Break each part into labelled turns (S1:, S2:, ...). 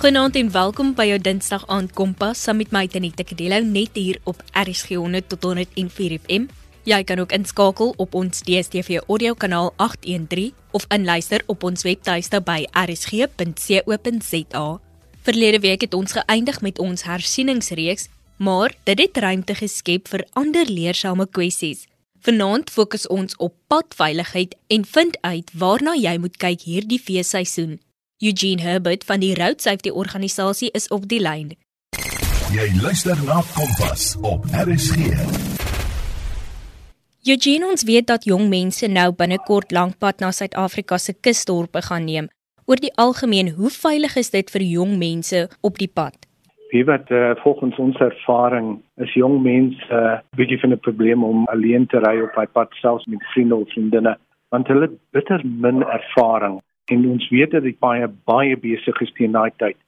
S1: Goeienaand en welkom by jou Dinsdag aand Kompas saam met my Tanita Kadello net hier op RSG 100 tot 104 FM. Jy kan ook inskakel op ons DStv audio kanaal 813 of inluister op ons webtuiste by rsg.co.za. Verlede week het ons geëindig met ons hersieningsreeks, maar dit het ruimte geskep vir ander leersame kwessies. Vanaand fokus ons op padveiligheid en vind uit waarna jy moet kyk hierdie feesseisoen. Eugene Herbert van die Road Safety organisasie is op die lyn.
S2: Jy luister na Kompas op RSG.
S1: Eugene ons weet dat jong mense nou binnekort lankpad na Suid-Afrika se kusdorpe gaan neem. Oor die algemeen, hoe veilig is dit vir jong mense op die pad?
S3: Wie wat uh, volgens ons ervaring is jong mense 'n uh, bietjie van 'n probleem om alleen te ry op daai pad selfs met vriende of vriendinne want hulle het bitter min ervaring en ons weet dat die baie baie besig is teen daai tyd.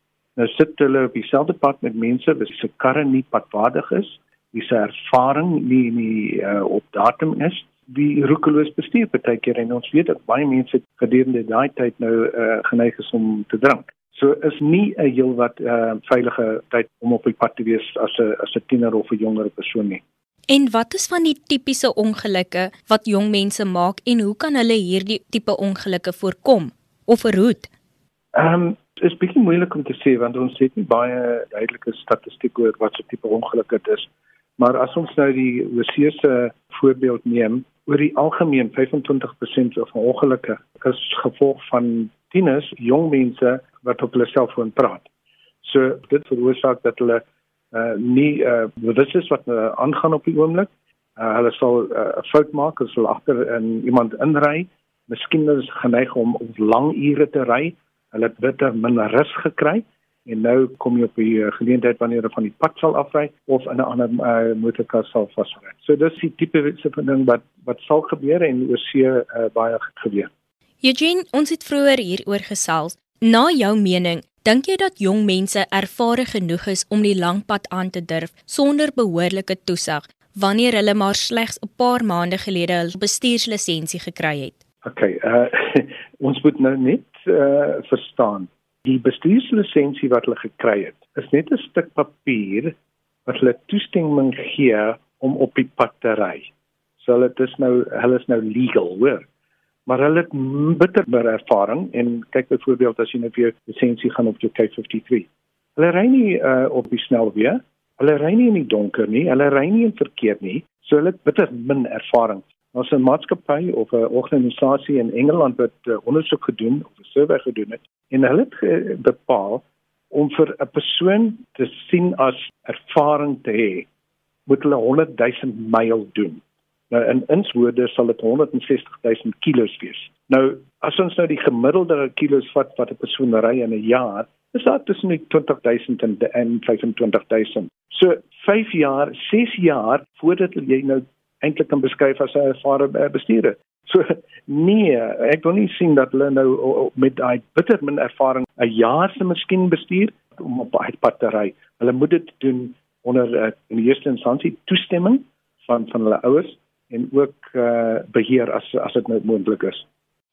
S3: Nou sit hulle op dieselfde pad met mense wie se karre nie padwaardig is, wie se ervaring nie nie uh, op datum is, wie roekeloos bestuur partykeer en ons weet dat baie mense gedurende daai tyd nou uh, geneig is om te drink. So is nie 'n heel wat uh, veilige tyd om op die pad te wees as 'n as 'n tiener of 'n jonger persoon nie.
S1: En wat is van die tipiese ongelukke wat jong mense maak en hoe kan hulle hierdie tipe ongelukke voorkom? Of verhoed?
S3: Ehm um, is bietjie moeilik om te sê want ons het nie baie duidelike statistiek oor wat so tipe ongeluk dit is. Maar as ons nou die oseese voorbeeld neem, oor die algemeen 25% van ongelukke is gevolg van tieners, jong mense wat op hulle selfoon praat. So dit veroorsaak dat hulle uh nie uh bewus is wat uh, aangaan op die oomblik. Uh, hulle sal 'n uh, fout maak hulle agter in iemand inry miskien is geneig om op lang ure te ry. Hulle het bitter min rus gekry en nou kom jy op die uh, geleentheid wanneer hulle van die pad sal afry of in 'n ander uh, motorkar sal vasry. So dis die tipe ding wat wat sal gebeur en oor see uh, baie gebeur.
S1: Eugene, ons het vroeër hieroor gesels. Na jou mening, dink jy dat jong mense ervare genoeg is om die lang pad aan te durf sonder behoorlike toesig wanneer hulle maar slegs 'n paar maande gelede hul bestuurslisensie gekry het?
S3: Okay, uh ons moet nou net uh verstaan. Die bestuurslisensie wat hulle gekry het, is net 'n stuk papier wat hulle toestemming gee om op die pad te ry. So dit is nou hulle is nou legal, hoor. Maar hulle het bitter meer ervaring en kyk byvoorbeeld as jy nou vir jou lisensie gaan op jou K53. Hulle ry nie uh op die snelweg. Hulle ry nie in die donker nie, hulle ry nie in verkeer nie. So hulle het bitter min ervaring. Ons 'n maatskappy of 'n organisasie in Engeland wat uh, ondersoek gedoen of 'n survey gedoen het en hulle het bepaal om vir 'n persoon te sien as ervaring te hê, moet hulle 100 000 myl doen. Nou in inswoorde sal dit 160 000 kilos wees. Nou as ons nou die gemiddelde kilos vat wat 'n persoon ry in 'n jaar, is dit tussen 20 000 en 25 000. So 5 jaar, 6 jaar voordat jy nou eintlik kan beskryf as 'n ervare eh, bestuurder. So nee, ek wil nie sien dat hulle nou met daai bitter min ervaring 'n jaar se miskien bestuur om op daai pad te ry. Hulle moet dit doen onder uh, in die eerste instansie toestemming van van hulle ouers en ook uh, beheer as as dit nou moontlik is.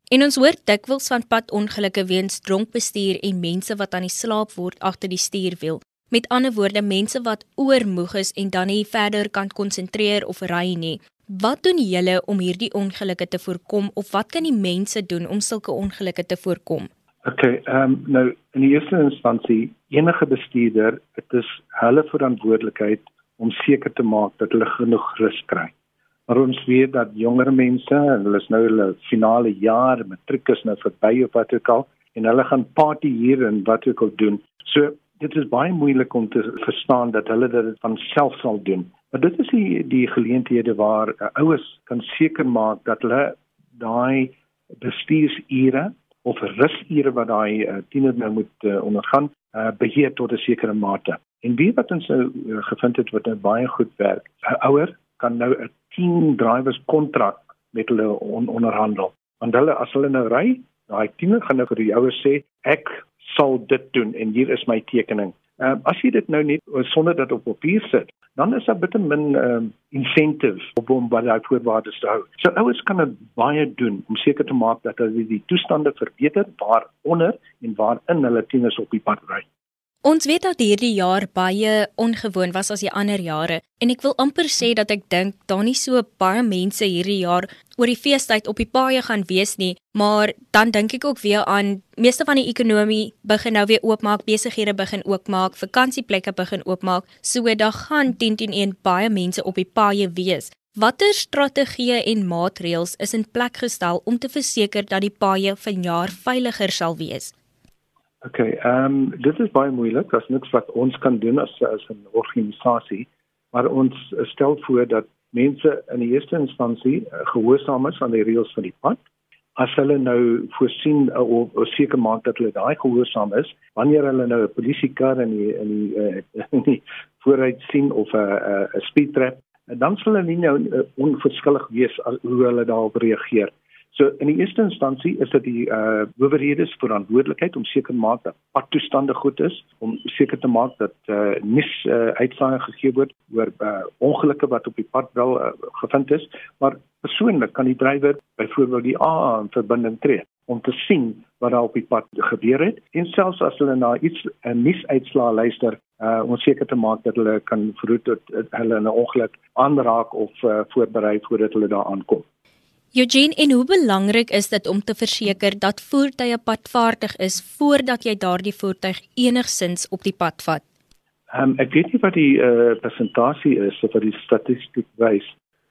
S1: En ons hoor dikwels van padongelukke weens dronk bestuur en mense wat aan die slaap word agter die stuurwiel. Met ander woorde, mense wat oormoeg is en dan nie verder kan konsentreer of ry nie. Wat doen julle om hierdie ongelukke te voorkom of wat kan die mense doen om sulke ongelukke te voorkom?
S3: Okay, ehm um, nou in die eerste instansie enige bestuurder, dit is hulle verantwoordelikheid om seker te maak dat hulle genoeg rus kry. Maar ons weet dat jonger mense, hulle is nou hulle finale jaar, matriek is nou verby of wat ook al en hulle gaan party hier en wat ook al doen. So dit is baie moeilik om te verstaan dat hulle dit van self sal doen. Maar dit is die die geleenthede waar uh, ouers kan seker maak dat hulle daai bestuursure of rusure wat daai uh, tiener nou moet uh, ondergaan, uh, beheer tot 'n sekere mate. En wie wat ons uh, gevind het wat nou baie goed werk, 'n ouer kan nou 'n team drivers kontrak met hulle on onderhandel. Want hulle as hulle nou ry, daai tiener gaan nou vir die ouers sê, ek sal dit doen en hier is my tekening. Ehm uh, as jy dit nou net uh, sonder dat op papier sit, dan is daar bitter min ehm um, incentive om by daai voorwaardes te hou. So ouers kan dit baie doen om seker te maak dat hulle die toestande verbeter waaronder en waarin hulle tieners op die pad ry.
S1: Ons weet dat hierdie jaar baie ongewoon was as die ander jare en ek wil amper sê dat ek dink daar nie so baie mense hierdie jaar oor die feestyd op die paaie gaan wees nie, maar dan dink ek ook weer aan meeste van die ekonomie begin nou weer oopmaak, besighede begin oopmaak, vakansieplekke begin oopmaak, so dan gaan 10 teen 1 baie mense op die paaie wees. Watter strategieë en maatreëls is in plek gestel om te verseker dat die paaie vanjaar veiliger sal wees?
S3: OK, ehm um, dit is baie moeilik. Daar's niks wat ons kan doen as as 'n organisasie, maar ons stel voor dat mense in die eerste instansie uh, gehoorsaam is aan die reëls van die pad. As hulle nou voorsien uh, of, of seker maak dat hulle daai gehoorsaam is, wanneer hulle nou 'n polisiekar in die in die, uh, in die vooruit sien of 'n 'n speed trap, dan sal hulle nie nou uh, onverskillig wees as hoe hulle daarop reageer. So in die eerste instansie is dit die uh owerhede se verantwoordelikheid om seker te maak dat padtoestande goed is, om seker te maak dat uh nis uh, uitsaai gegee word oor uh, ongelukke wat op die pad wel uh, gevind is, maar persoonlik kan die drywer byvoorbeeld die AA in verbinding tree om te sien wat daar op die pad gebeur het en selfs as hulle na iets 'n nis uitslaa luister uh om seker te maak dat hulle kan vroeg tot hulle 'n ongeluk aanraak of uh, voorberei voordat hulle daar aankom.
S1: Eugene, en hoe belangrik is dit om te verseker dat voertuie padvaardig is voordat jy daardie voertuig enigsins op die pad vat?
S3: Um, ek weet nie wat die uh, persentasie is of wat die statistiek wys,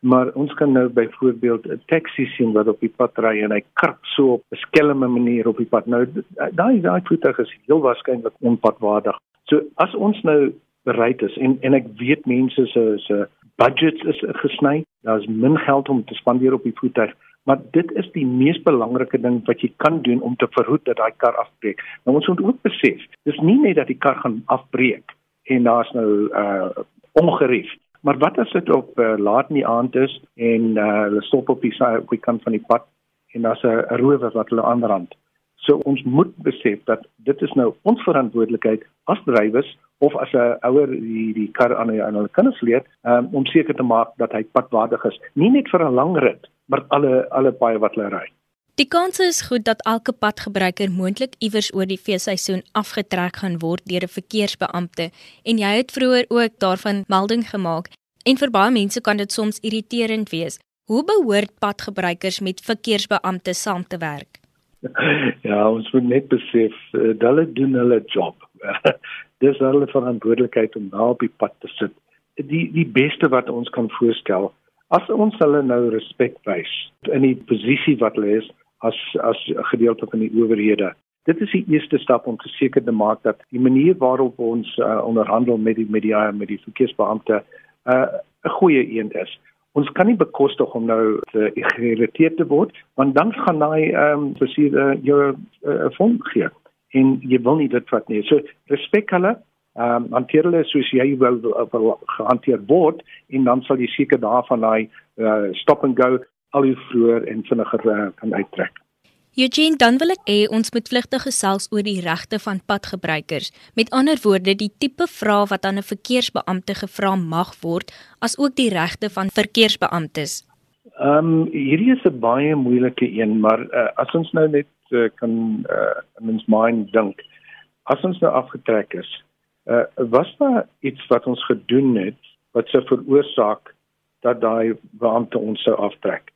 S3: maar ons kan nou byvoorbeeld 'n taxi sien wat op die pad ry en hy krap so op 'n skelme manier op die pad. Nou daai daai voertuig is heel waarskynlik onpadwaardig. So as ons nou bereid is en en ek weet mense se se budgets is gesny. Daar's min geld om te spandeer op die voertuig, maar dit is die mees belangrike ding wat jy kan doen om te verhoed dat daai kar afbreek. Nou ons moet ook besef, dis nie net dat die kar gaan afbreek en daar's nou uh ongerief, maar wat as dit op uh, laat in die aand is en uh hulle stop op die op die kant van die pad en daar's 'n rower wat hulle aanrand. So ons moet besef dat dit is nou ons verantwoordelikheid as drywers of as 'n ouer die die kar aan aan hulle kinders leer um, om seker te maak dat hy padwaardig is, nie net vir 'n lang rit, maar alle alle paaie wat hulle ry.
S1: Die kans is goed dat elke padgebruiker moontlik iewers oor die feesseisoen afgetrek gaan word deur 'n verkeersbeampte en jy het vroeër ook daarvan melding gemaak. En vir baie mense kan dit soms irriterend wees. Hoe behoort padgebruikers met verkeersbeampte saam te werk?
S3: Ja, ons moet net besef, uh, hulle doen hulle job. Dis hulle verantwoordelikheid om daar op die pad te sit. Die die beste wat ons kan voorstel, as ons hulle nou respek wys in die posisie wat hulle is as as 'n gedeelte van die owerhede. Dit is die eerste stap om seker te maak dat die manier waarop ons uh, onderhandel met die media met die verkeersbeampte uh, 'n goeie een is. Ons kan nie bekostig om nou te geïrriteerd te word want dan gaan hy ehm um, presies uh, jou 'n uh, fond gee en jy wil nie dit vat nie. So respek hulle. Ehm um, hanteer hulle soos jy wil, wil gehanteer word en dan sal jy seker daarvan daai uh, stop and go al hoe vroeër en vinniger uh, kan uittrek.
S1: Eugene, dan wil ek hê ons moet vlugtig gesels oor die regte van padgebruikers. Met ander woorde, die tipe vrae wat aan 'n verkeersbeampte gevra mag word, asook die regte van verkeersbeamptes.
S3: Ehm um, hierdie is 'n baie moeilike een, maar uh, as ons nou net uh, kan uh, in ons mind dink. As ons nou afgetrek is uh, was daar iets wat ons gedoen het wat sou veroorsaak dat daai beampte ons sou aftrek?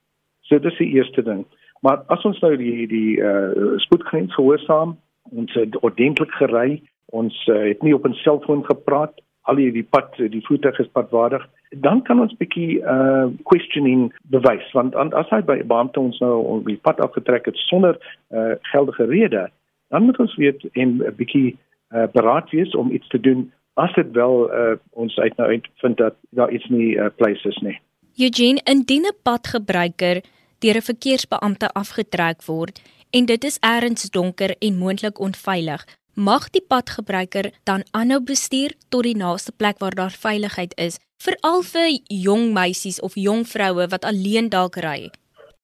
S3: So dis die eerste ding. Maar as ons nou die die uh, spoedgrens gehoorsaam ons het ordentlik gery ons uh, het nie op 'n selfoon gepraat al die pad die voertuig is padwaardig dan kan ons bietjie uh questioning bewys want as hy by beampte ons nou op die pad afgetrek het sonder uh geldige rede dan moet ons weet en 'n bietjie uh beraad wees om iets te doen as dit wel uh ons uit nou uitvind dat daar iets nie uh, place is nie.
S1: Eugene indien 'n padgebruiker deur 'n verkeersbeampte afgetrek word en dit is ergens donker en moontlik onveilig mag die padgebruiker dan aanhou bestuur tot die naaste plek waar daar veiligheid is, veral vir jong meisies of jong vroue wat alleen dalk ry.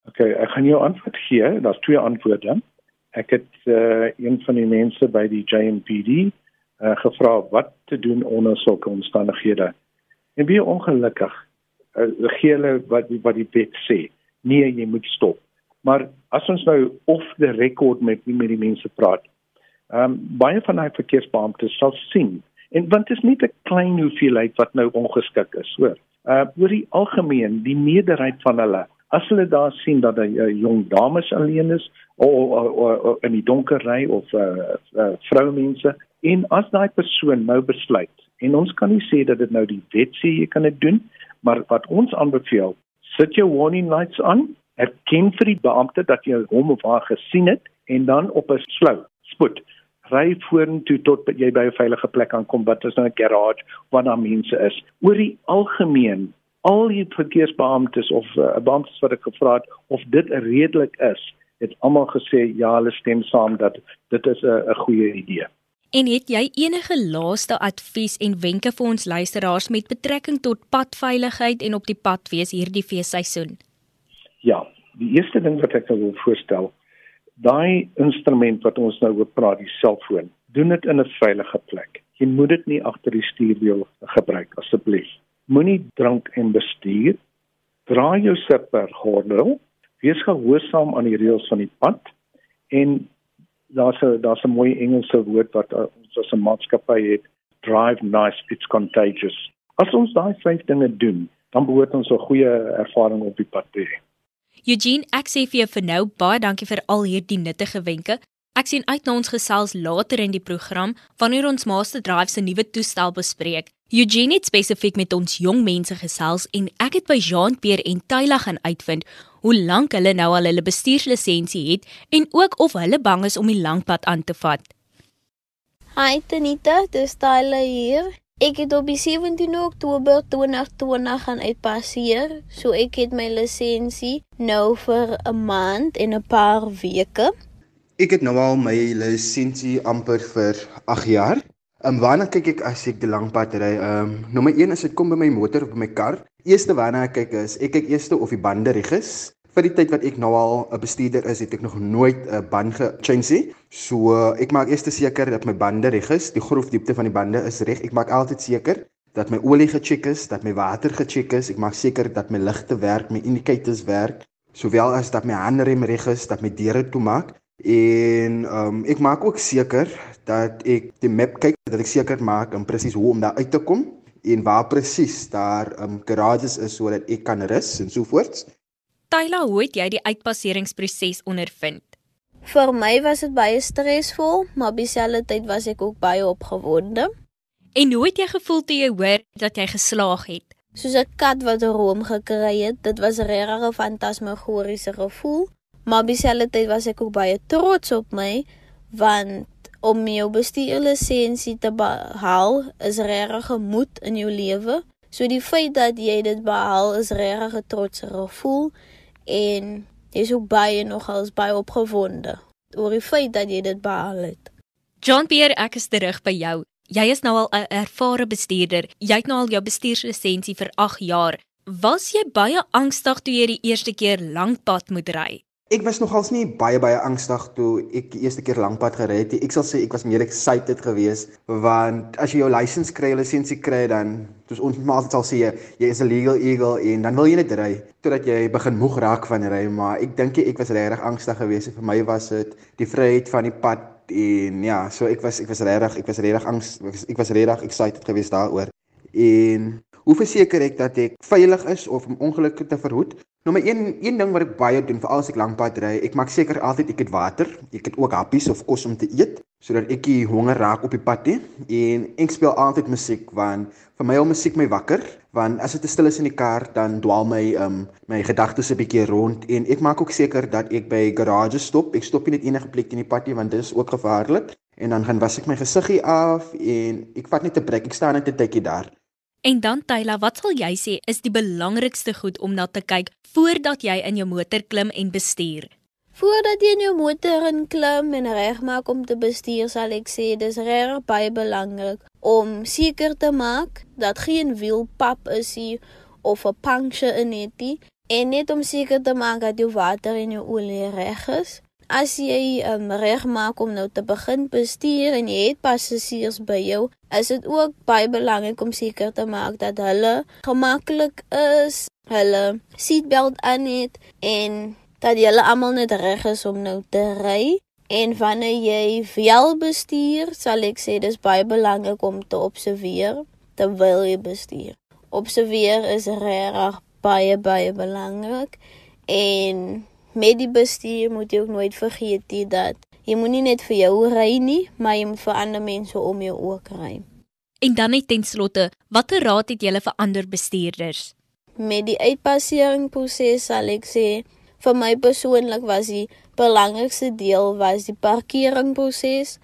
S3: OK, ek gaan jou antwoord gee. Daar's twee antwoorde. Ek het uh, een van die mense by die JMPD uh, eh, gevra wat te doen onder sulke omstandighede. En wie ongelukkig uh, gee hulle wat wat die wet sê. Nee, jy moet stop. Maar as ons nou off the record met met die mense praat, Ehm um, baie van daai verkeersbeamptes sal sien en want dit is nie 'n klein hoeveelheid wat nou ongeskik is, hoor. Uh oor die algemeen, die meerderheid van hulle, as hulle daar sien dat 'n uh, jong dames alleen is of in die donker ry of uh, uh vroumense en as daai persoon nou besluit en ons kan nie sê dat dit nou die wet sê jy kan dit doen, maar wat ons aanbeveel, sit jou warning lights aan, erken vir die beampte dat jy hom of haar gesien het en dan op 'n slou spoed ry vorentoe tot jy by 'n veilige plek aankom wat is nou 'n garage waar daar mense is. Oor die algemeen, al die verkeersbeamptes of uh, beamptes wat ek gevra het of dit redelik is, het almal gesê ja, hulle stem saam dat dit is 'n 'n goeie idee.
S1: En het jy enige laaste advies en wenke vir ons luisteraars met betrekking tot padveiligheid en op die pad wees hierdie feesseisoen?
S3: Ja, die eerste ding wat ek wil voorstel daai instrument wat ons nou oor praat, die selfoon, doen dit in 'n veilige plek. Jy moet dit nie agter die stuurwiel gebruik asseblief. Moenie drank en bestuur. Dra jou sippergordel. Wees gehoorsaam aan die reëls van die pad en daar's 'n daar's 'n mooi Engelse woord wat uh, ons as 'n maatskappy het, drive nice it's contagious. As ons daai vyf dinge doen, dan behoort ons 'n goeie ervaring op die pad te hê.
S1: Eugene, ek sê vir jou vir nou baie dankie vir al hierdie nuttige wenke. Ek sien uit na ons gesels later in die program wanneer ons Master Drive se nuwe toestel bespreek. Eugene het spesifiek met ons jong mense gesels en ek het by Jean-Pierre en Tyla gaan uitvind hoe lank hulle nou al hulle bestuurslisensie het en ook of hulle bang is om die lang pad aan te vat.
S4: Hi Tanita, dis Tyla hier. Ek het op 17 Oktober 2020 gaan uitpasseer, so ek het my lisensie nou vir 'n maand en 'n paar weke.
S5: Ek het nou al my lisensie amper vir 8 jaar. En um, waarna kyk ek as ek die lang pad ry? Ehm um, nommer 1 is dit kom by my motor of by my kar. Eerste waarna ek kyk is ek kyk eers of die bande reg is vir die tyd wat ek nou al 'n bestuurder is, het ek nog nooit 'n band gechange nie. So ek maak eers seker dat my bande reg is, die grofdiepte van die bande is reg. Ek maak altyd seker dat my olie gecheck is, dat my water gecheck is. Ek maak seker dat my ligte werk, my indicators werk, sowel as dat my handrem reg is, dat my deure toemaak. En um, ek maak ook seker dat ek die map kyk, dat ek seker maak om presies hoe om daar uit te kom en waar presies daar um, garages is sodat ek kan rus en so voort.
S1: Tyla, hoe het jy die uitpasseringsproses ondervind?
S4: Vir my was dit baie stresvol, maar dieselfde tyd was ek ook baie opgewonde.
S1: En hoe het jy gevoel toe jy hoor dat jy geslaag het?
S4: Soos 'n kat wat 'n room gekry het. Dit was 'n regtig fantasmagoriese gevoel, maar dieselfde tyd was ek ook baie trots op my want om jou bestuurlisensie te behaal is regtig 'n moed in jou lewe. So die feit dat jy dit behaal is regtig 'n trotse gevoel en jy's ook baie nogals baie opgewonde oor die feit dat jy dit behaal het.
S1: John Pierre, ek is terug by jou. Jy is nou al 'n ervare bestuurder. Jy het nou al jou bestuurslisensie vir 8 jaar. Was jy baie angstig toe jy die eerste keer lank pad moet ry?
S5: Ek was nogals nie baie baie angstig toe ek die eerste keer lankpad gery het. Ek sal sê ek was meer excited geweest want as jy jou lisensie kry, lisensie kry dan soos ons maar altyd sal sê jy is 'n legal eagle en dan wil jy net ry totdat jy begin moeg raak van ry, maar ek dink ek was regtig angstig geweest. Vir my was dit die vryheid van die pad en ja, so ek was ek was regtig ek was regtig angs ek was, was regtig excited geweest daaroor. En hoe verseker ek dat ek veilig is of om ongelukke te verhoed? Nou my een een ding wat ek baie doen veral as ek lankpad ry, ek maak seker altyd ek het water, ek het ook happies of kos om te eet sodat ek nie honger raak op die pad nie. En ek speel altyd musiek want vir my al musiek my wakker, want as dit stil is in die kar dan dwaal my um my gedagtes 'n bietjie rond en ek maak ook seker dat ek by garages stop. Ek stop nie net enige plek in die pad nie want dit is ook gevaarlik. En dan gaan was ek my gesiggie af en ek vat net 'n breek. Ek staan net 'n tydjie daar.
S1: En dan Tyla, wat sal jy sê is die belangrikste goed om na te kyk voordat jy in jou motor klim en bestuur?
S4: Voordat jy in jou motor klim en regmaak om te bestuur, sal ek sê dis regtig baie belangrik om seker te maak dat geen wielpap is nie of 'n puncture in dit en net om seker te maak dat jou water en jou olie reg is as jy um, reg maak om nou te begin bestuur en jy het passasiers by jou, is dit ook baie belangrik om seker te maak dat hulle gemaklik is, hulle seatbelt aan het en dat julle almal net reg is om nou te ry. En wanneer jy wel bestuur, sal ek sê dis baie belangrik om te observeer terwyl jy bestuur. Observeer is regtig baie baie belangrik en met die bestuur moet jy ook nooit vergeet die dat jy moenie net vir jou ry nie, maar jy moet vir ander mense om jou ook ry.
S1: En dan net ten slotte, watter raad het jy vir ander bestuurders?
S4: Met die uitpasseringsproses sal ek sê vir my persoonlik was die belangrikste deel was die parkeringproses.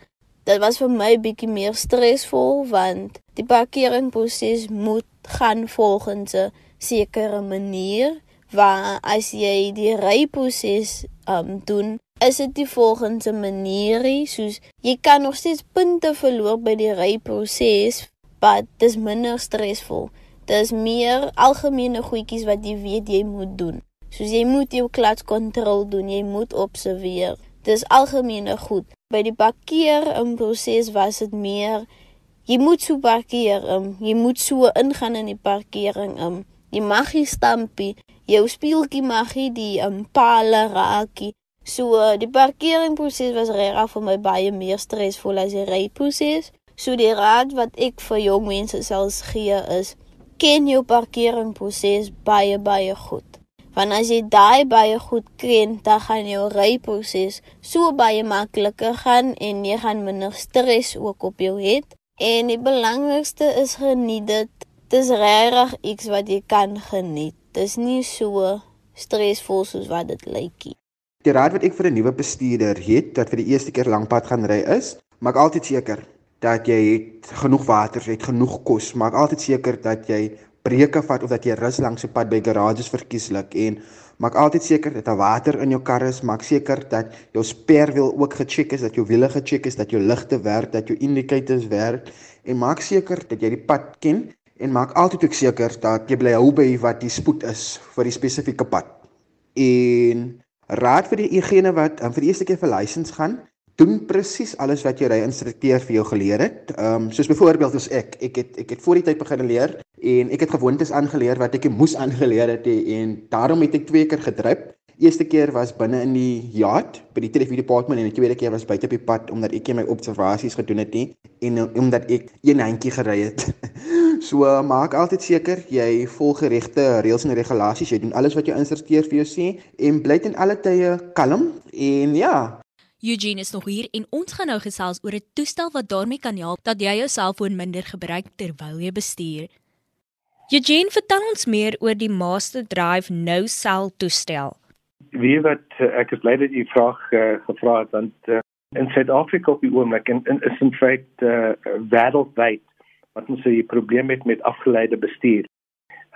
S4: Dit was vir my bietjie meer stresvol want die parkeringproses moet gaan volgens 'n sekere manier waar as jy die ryproses um doen is dit die volgende manierie soos jy kan nog steeds punte verloor by die ryproses maar dis minder stresvol dis meer algemene goedjies wat jy weet jy moet doen. Soos jy moet jou klatskontrole doen jy moet observeer. Dis algemene goed. By die parkeer in proses was dit meer jy moet so parkeer um, jy moet so ingaan in die parkering um, jy mag nie stampie jou speeltjie mag nie die um, palle raakie So uh, die parkeringproses was regtig vir my baie meer stresvol as die ryproses. So die raad wat ek vir jong mense selfs gee is ken jou parkeringproses baie baie goed. Want as jy daai baie goed ken, dan gaan jou ryproses so baie makliker gaan en jy gaan minder stres ook op jou hê. En die belangrikste is geniet dit. Dis regtig iets wat jy kan geniet. Dis nie so stresvol soos wat dit lyk nie.
S5: Die raad wat ek vir 'n nuwe bestuurder het wat vir die eerste keer lankpad gaan ry is, maak altyd seker dat jy het genoeg water, het genoeg kos, maak altyd seker dat jy breuke vat of dat jy rus langs die pad by garages verkieslik. En maak altyd seker dat daar water in jou kar is, maak seker dat jou sperwiel ook gecheck is, dat jou wiele gecheck is, dat jou ligte werk, dat jou indicators werk. En maak seker dat jy die pad ken en maak altyd ook seker dat jy bly hou by wat die spoed is vir die spesifieke pad. En Raad vir diegene wat um, vir die eerste keer vir lisensie gaan, doen presies alles wat jou ry-instrukteur vir jou geleer het. Ehm um, soos byvoorbeeld as ek, ek het ek het voor die tyd begin leer en ek het gewoontes aangeleer wat ek moes aangeleer het en daarom het ek twee keer gedryf. Eerste keer was binne in die yacht by die televisie department en die tweede keer was buite op die pad omdat ek my observasies gedoen het nie en omdat ek een handjie gery het. So maak altyd seker jy volg geregte reëls en regulasies. Jy doen alles wat jou instrukteur vir jou sê en bly ten alle tye kalm en ja.
S1: Eugene is nog hier en ons gaan nou gesels oor 'n toestel wat daarmee kan help dat jy jou selfoon minder gebruik terwyl jy bestuur. Eugene, vertel ons meer oor die Master Drive No Cell toestel.
S3: Wie wat ek is bly dat jy vraag uh, gevra het want uh, in Suid-Afrika op die oomblik en is in feite uh, wêreldwyd wat ons 'n probleem het met afgeleide bestuur.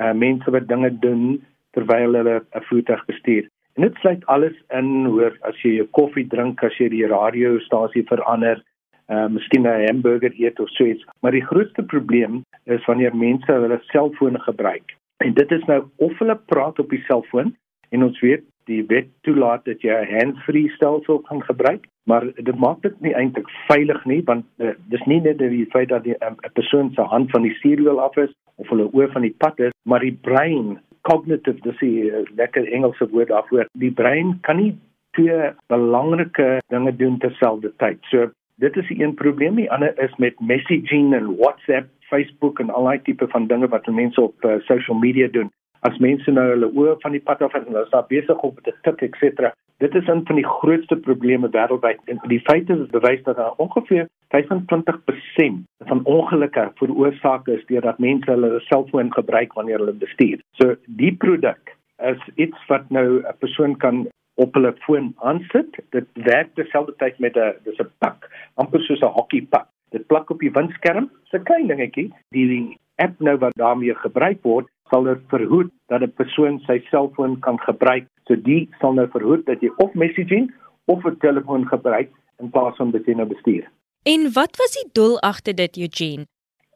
S3: Uh mense wat dinge doen terwyl hulle 'n voertuig bestuur. En dit sluit alles in hoor as jy jou koffie drink, as jy die radiostasie verander, uh miskien 'n hamburger eet of so iets. Maar die grootste probleem is wanneer mense hulle selfone gebruik. En dit is nou of hulle praat op die selfoon en ons weet die wet toelaat dat jy 'n hands-free stelsel kan gebruik, maar dit maak dit nie eintlik veilig nie want uh, dis nie net die feit dat 'n um, persoon se hand van die stuurwiel af is of hulle oor van die pad is, maar die brein cognitive dis 'n uh, lekker Engelse woord daarvoor. Die brein kan nie twee belangrike dinge doen terselfdertyd. So dit is een probleem. Die ander is met messaging en WhatsApp, Facebook en al daai tipe van dinge wat mense op uh, social media doen as mense nou hulle oë van die pad af en hulle is daar besig om te tik et cetera. Dit is een van die grootste probleme wêreldwyd en die feite bewys dat daar ongeveer 25% van ongelukke veroorsaak is deurdat mense hulle selfoon gebruik wanneer hulle bestuur. So die produk is iets wat nou 'n persoon kan op hulle foon aansit. Dit werk terselfdertyd met 'n dis 'n pak, amper soos 'n hokkiepak. Dit plak op die windskerm, 'n klein dingetjie. Die app nou wat daarmee gebruik word, sal dit verhoed dat 'n persoon sy selfoon kan gebruik. So die sal nou verhoed dat jy of messaging of 'n telefoon gebruik in plaas van dit nou bestuur.
S1: En wat was die doel agter dit, Eugene?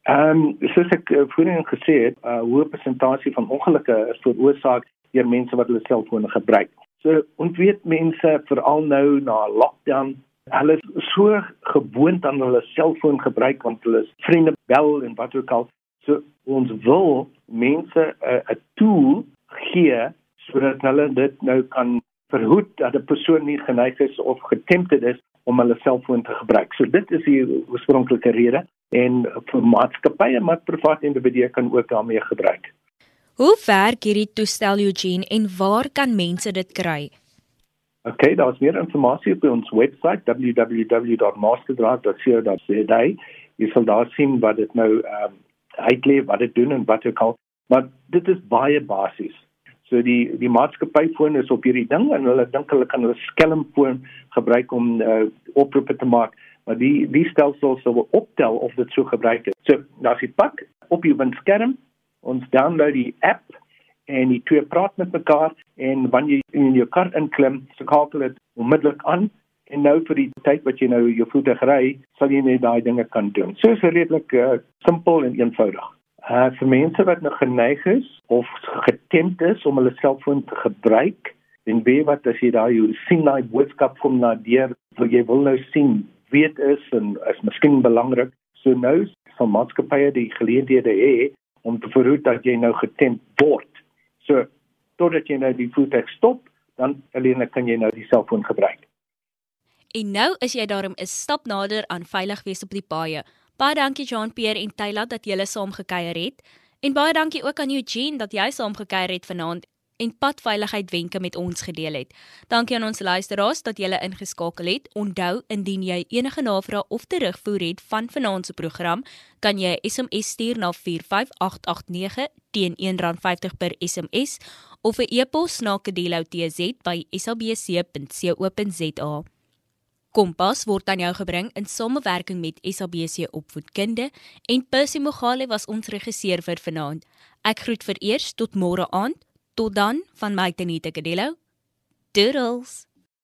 S3: Ehm um, soos ek uh, voorheen gesê het, 'n uh, hoë persentasie van ongelukke is veroorsaak deur mense wat hulle selfone gebruik. So ons weet mense veral nou na lockdown Hulle is so gewoond aan hulle selfoon gebruik want hulle vriende bel en wat ook al. So ons wil mense 'n uh, 'n tool gee sodat hulle dit nou kan verhoed dat 'n persoon nie geneig is of getempted is om hulle selfoon te gebruik. So dit is die oorspronklike rede en vir maatskappye maar private individue kan ook daarmee gebruik.
S1: Hoe werk hierdie toestel Eugene en waar kan mense dit kry?
S3: Okay, daar's meer inligting op ons webwerf www.masterdrive.co.za. Jy sal daar sien wat dit nou um, uitlê, wat dit doen en wat ook al. Maar dit is baie basies. So die die maatskappyfoon is op hierdie ding en hulle dink hulle kan hulle skelmfoon gebruik om uh, oproepe te maak maar die die stelsel sal optel of dit so gebruik is. So as jy pak op jou windskerm, ons download die app en die twee praat met mekaar en wanneer jy in jou kar inklim, skakel dit onmiddellik aan en nou vir die tyd wat jy nou jou voertuig ry, sal jy net daai dinge kan doen. So is redelik uh, simpel en eenvoudig. Uh vir mense wat nog geneig is of getemd is om hulle selfoon te gebruik, en weet wat as jy daai sien daai boodskap kom na deur, wil jy wil nou sien weet is en is miskien belangrik. So nou sal maatskappye die geleenthede hê om te verhoed dat jy nou getemp word. So totdat jy nou die voertuig stop, dan alleen kan jy nou die selfoon gebruik.
S1: En nou is jy daarom 'n stap nader aan veilig wees op die paaie. Baie dankie Jean-Pierre en Tyla dat julle saam gekuier het. En baie dankie ook aan Eugene dat jy saam gekuier het vanaand en padveiligheid wenke met ons gedeel het. Dankie aan ons luisteraars dat julle ingeskakel het. Onthou indien jy enige navrae of terugvoer het van vanaand se program, kan jy 'n SMS stuur na 45889 teen R1.50 per SMS of 'n e-pos na kedeloutz@sabc.co.za. Kompas word aan jou gebring in samewerking met SABC Opvoedkunde en Percy Mogale was ons regisseur vir vanaand. Ek groet vir eers tot môre aand. Tot dan van my Tenita Kadello. Doodles.